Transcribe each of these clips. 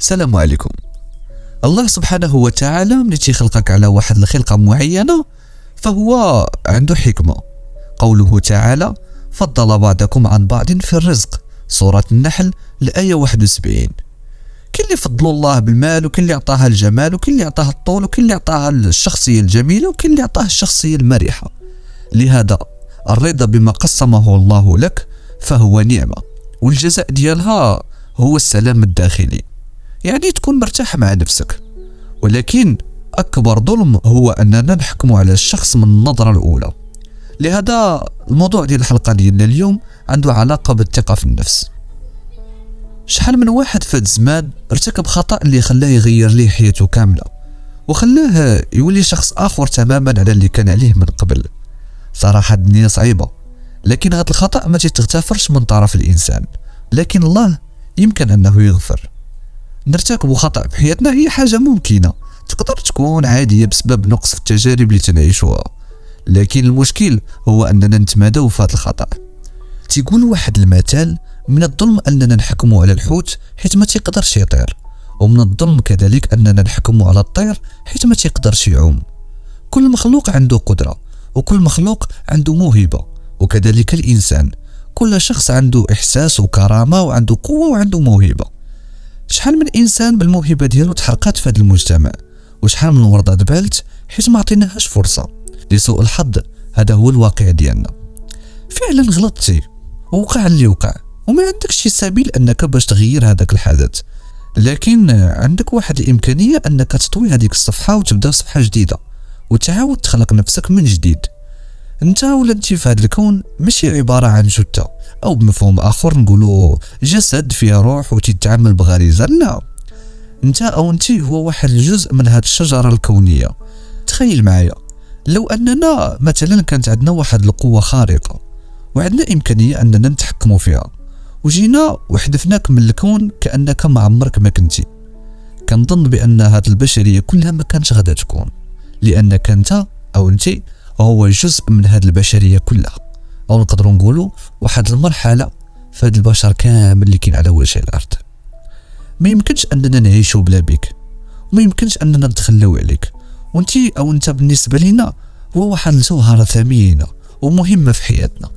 السلام عليكم. الله سبحانه وتعالى ملي تيخلقك على واحد الخلقة معينة فهو عنده حكمة. قوله تعالى فضل بعضكم عن بعض في الرزق. سورة النحل الآية 71 كاين اللي فضلوا الله بالمال وكاين اللي عطاها الجمال وكاين اللي عطاها الطول وكاين اللي عطاها الشخصية الجميلة وكاين اللي عطاها الشخصية المرحة لهذا الرضا بما قسمه الله لك فهو نعمة والجزاء ديالها هو السلام الداخلي. يعني تكون مرتاح مع نفسك. ولكن أكبر ظلم هو أننا نحكم على الشخص من النظرة الأولى. لهذا الموضوع ديال الحلقة ديالنا اليوم عنده علاقة بالثقة في النفس. شحال من واحد في الزمان ارتكب خطأ اللي خلاه يغير ليه حياته كاملة وخلاه يولي شخص آخر تماما على اللي كان عليه من قبل. صراحة الدنيا صعيبة لكن هذا الخطأ ما تغتفرش من طرف الإنسان. لكن الله يمكن أنه يغفر. نرتكب خطأ بحياتنا هي حاجة ممكنة. تقدر تكون عادية بسبب نقص في التجارب اللي تنعيشها لكن المشكل هو أننا نتمادوا في هذا الخطأ. تيقول واحد المثال من الظلم أننا نحكم على الحوت حيث ما تيقدرش يطير ومن الظلم كذلك أننا نحكم على الطير حيث ما تيقدرش يعوم. كل مخلوق عنده قدرة وكل مخلوق عنده موهبة وكذلك الإنسان. كل شخص عنده إحساس وكرامة وعنده قوة وعنده موهبة. شحال من إنسان بالموهبة ديالو تحرقات في هذا المجتمع؟ وشحال من وردة دبالت حيت ما عطيناهاش فرصة؟ لسوء الحظ هذا هو الواقع ديالنا. فعلا غلطتي. وقع اللي وقع. وما عندكش شي سبيل أنك باش تغير هذاك الحدث. لكن عندك واحد الإمكانية أنك تطوي هذيك الصفحة وتبدأ صفحة جديدة. وتعاود تخلق نفسك من جديد. انت انت في هذا الكون ماشي عبارة عن جثة أو بمفهوم آخر نقولوا جسد فيه روح وتتعامل بغريزة. لا. انت أو انت هو واحد الجزء من هذه الشجرة الكونية. تخيل معايا. لو أننا مثلا كانت عندنا واحد القوة خارقة وعندنا إمكانية أننا نتحكموا فيها وجينا وحذفناك من الكون كأنك ما عمرك ما كنتي. كنظن بأن هذه البشرية كلها ما كانش غادا تكون. لأنك أنت أو انت هو جزء من هذه البشرية كلها. أو نقدروا نقولوا واحد المرحلة في البشر كامل اللي كاين على وجه الأرض. ما يمكنش أننا نعيشوا بلا بك وما يمكنش أننا نتخلوا عليك. وأنت أو أنت بالنسبة لنا هو واحد الجوهرة ثمينة ومهمة في حياتنا.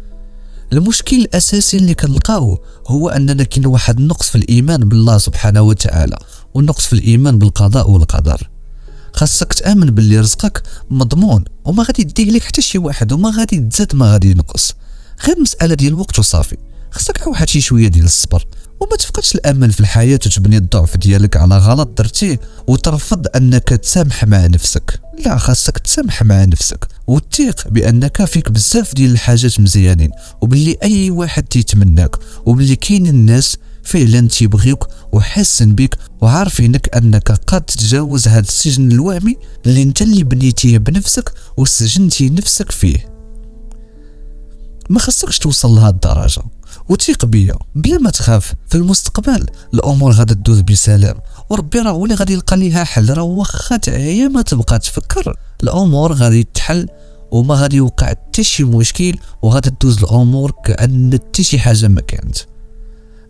المشكل الأساسي اللي كنلقاوه هو أننا كاين واحد النقص في الإيمان بالله سبحانه وتعالى والنقص في الإيمان بالقضاء والقدر. خاصك تأمن باللي رزقك مضمون وما غادي يديه لك حتى شي واحد وما غادي تزاد ما غادي ينقص. غير مسألة ديال الوقت وصافي. خاصك واحد شي شوية ديال الصبر وما تفقدش الأمل في الحياة وتبني الضعف ديالك على غلط درتيه وترفض أنك تسامح مع نفسك. لا خاصك تسامح مع نفسك وتثيق بأنك فيك بزاف ديال الحاجات مزيانين وباللي أي واحد تيتمناك وباللي كاين الناس فعلا تيبغيوك وحاسن بك وعارفينك أنك قد تتجاوز هذا السجن الوهمي اللي أنت اللي بنيتيه بنفسك وسجنتي نفسك فيه. ما خصكش توصل لهذه الدرجة. وثيق بيا. بلا ما تخاف. في المستقبل الأمور غادي تدوز بسلام. وربي راه هو اللي غادي يلقى ليها حل. راه واخا تعيا ما تبقى تفكر. الأمور غادي تحل وما غادي يوقع حتى شي مشكل وغادي تدوز الأمور كأن حتى شي حاجة ما كانت.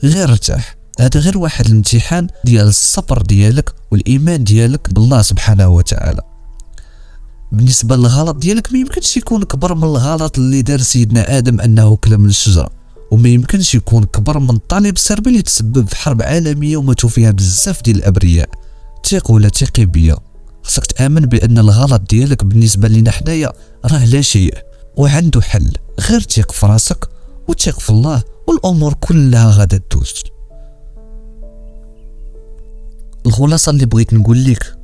غير ارتاح هذا غير واحد الامتحان ديال الصبر ديالك والإيمان ديالك بالله سبحانه وتعالى. بالنسبة للغلط ديالك ما يمكنش يكون كبر من الغلط اللي دار سيدنا آدم أنه كلا من الشجرة. وما يمكنش يكون كبر من الطالب السربي اللي تسبب في حرب عالمية وماتوا فيها بزاف ديال الأبرياء. ثق ولا ثقي بيا. خصك تآمن بأن الغلط ديالك بالنسبة لنا حنايا راه لا شيء. وعنده حل. غير ثق في راسك وثق في الله والأمور كلها غادا تدوز. الخلاصة اللي بغيت نقول لك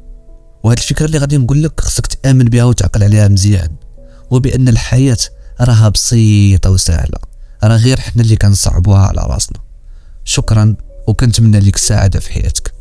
وهاد الفكرة اللي غادي نقول لك خصك تأمن بها وتعقل عليها مزيان. وبأن الحياة راها بسيطة وسهلة. راه غير حنا اللي كنصعبوها على راسنا. شكرا وكنتمنى لك السعاده في حياتك.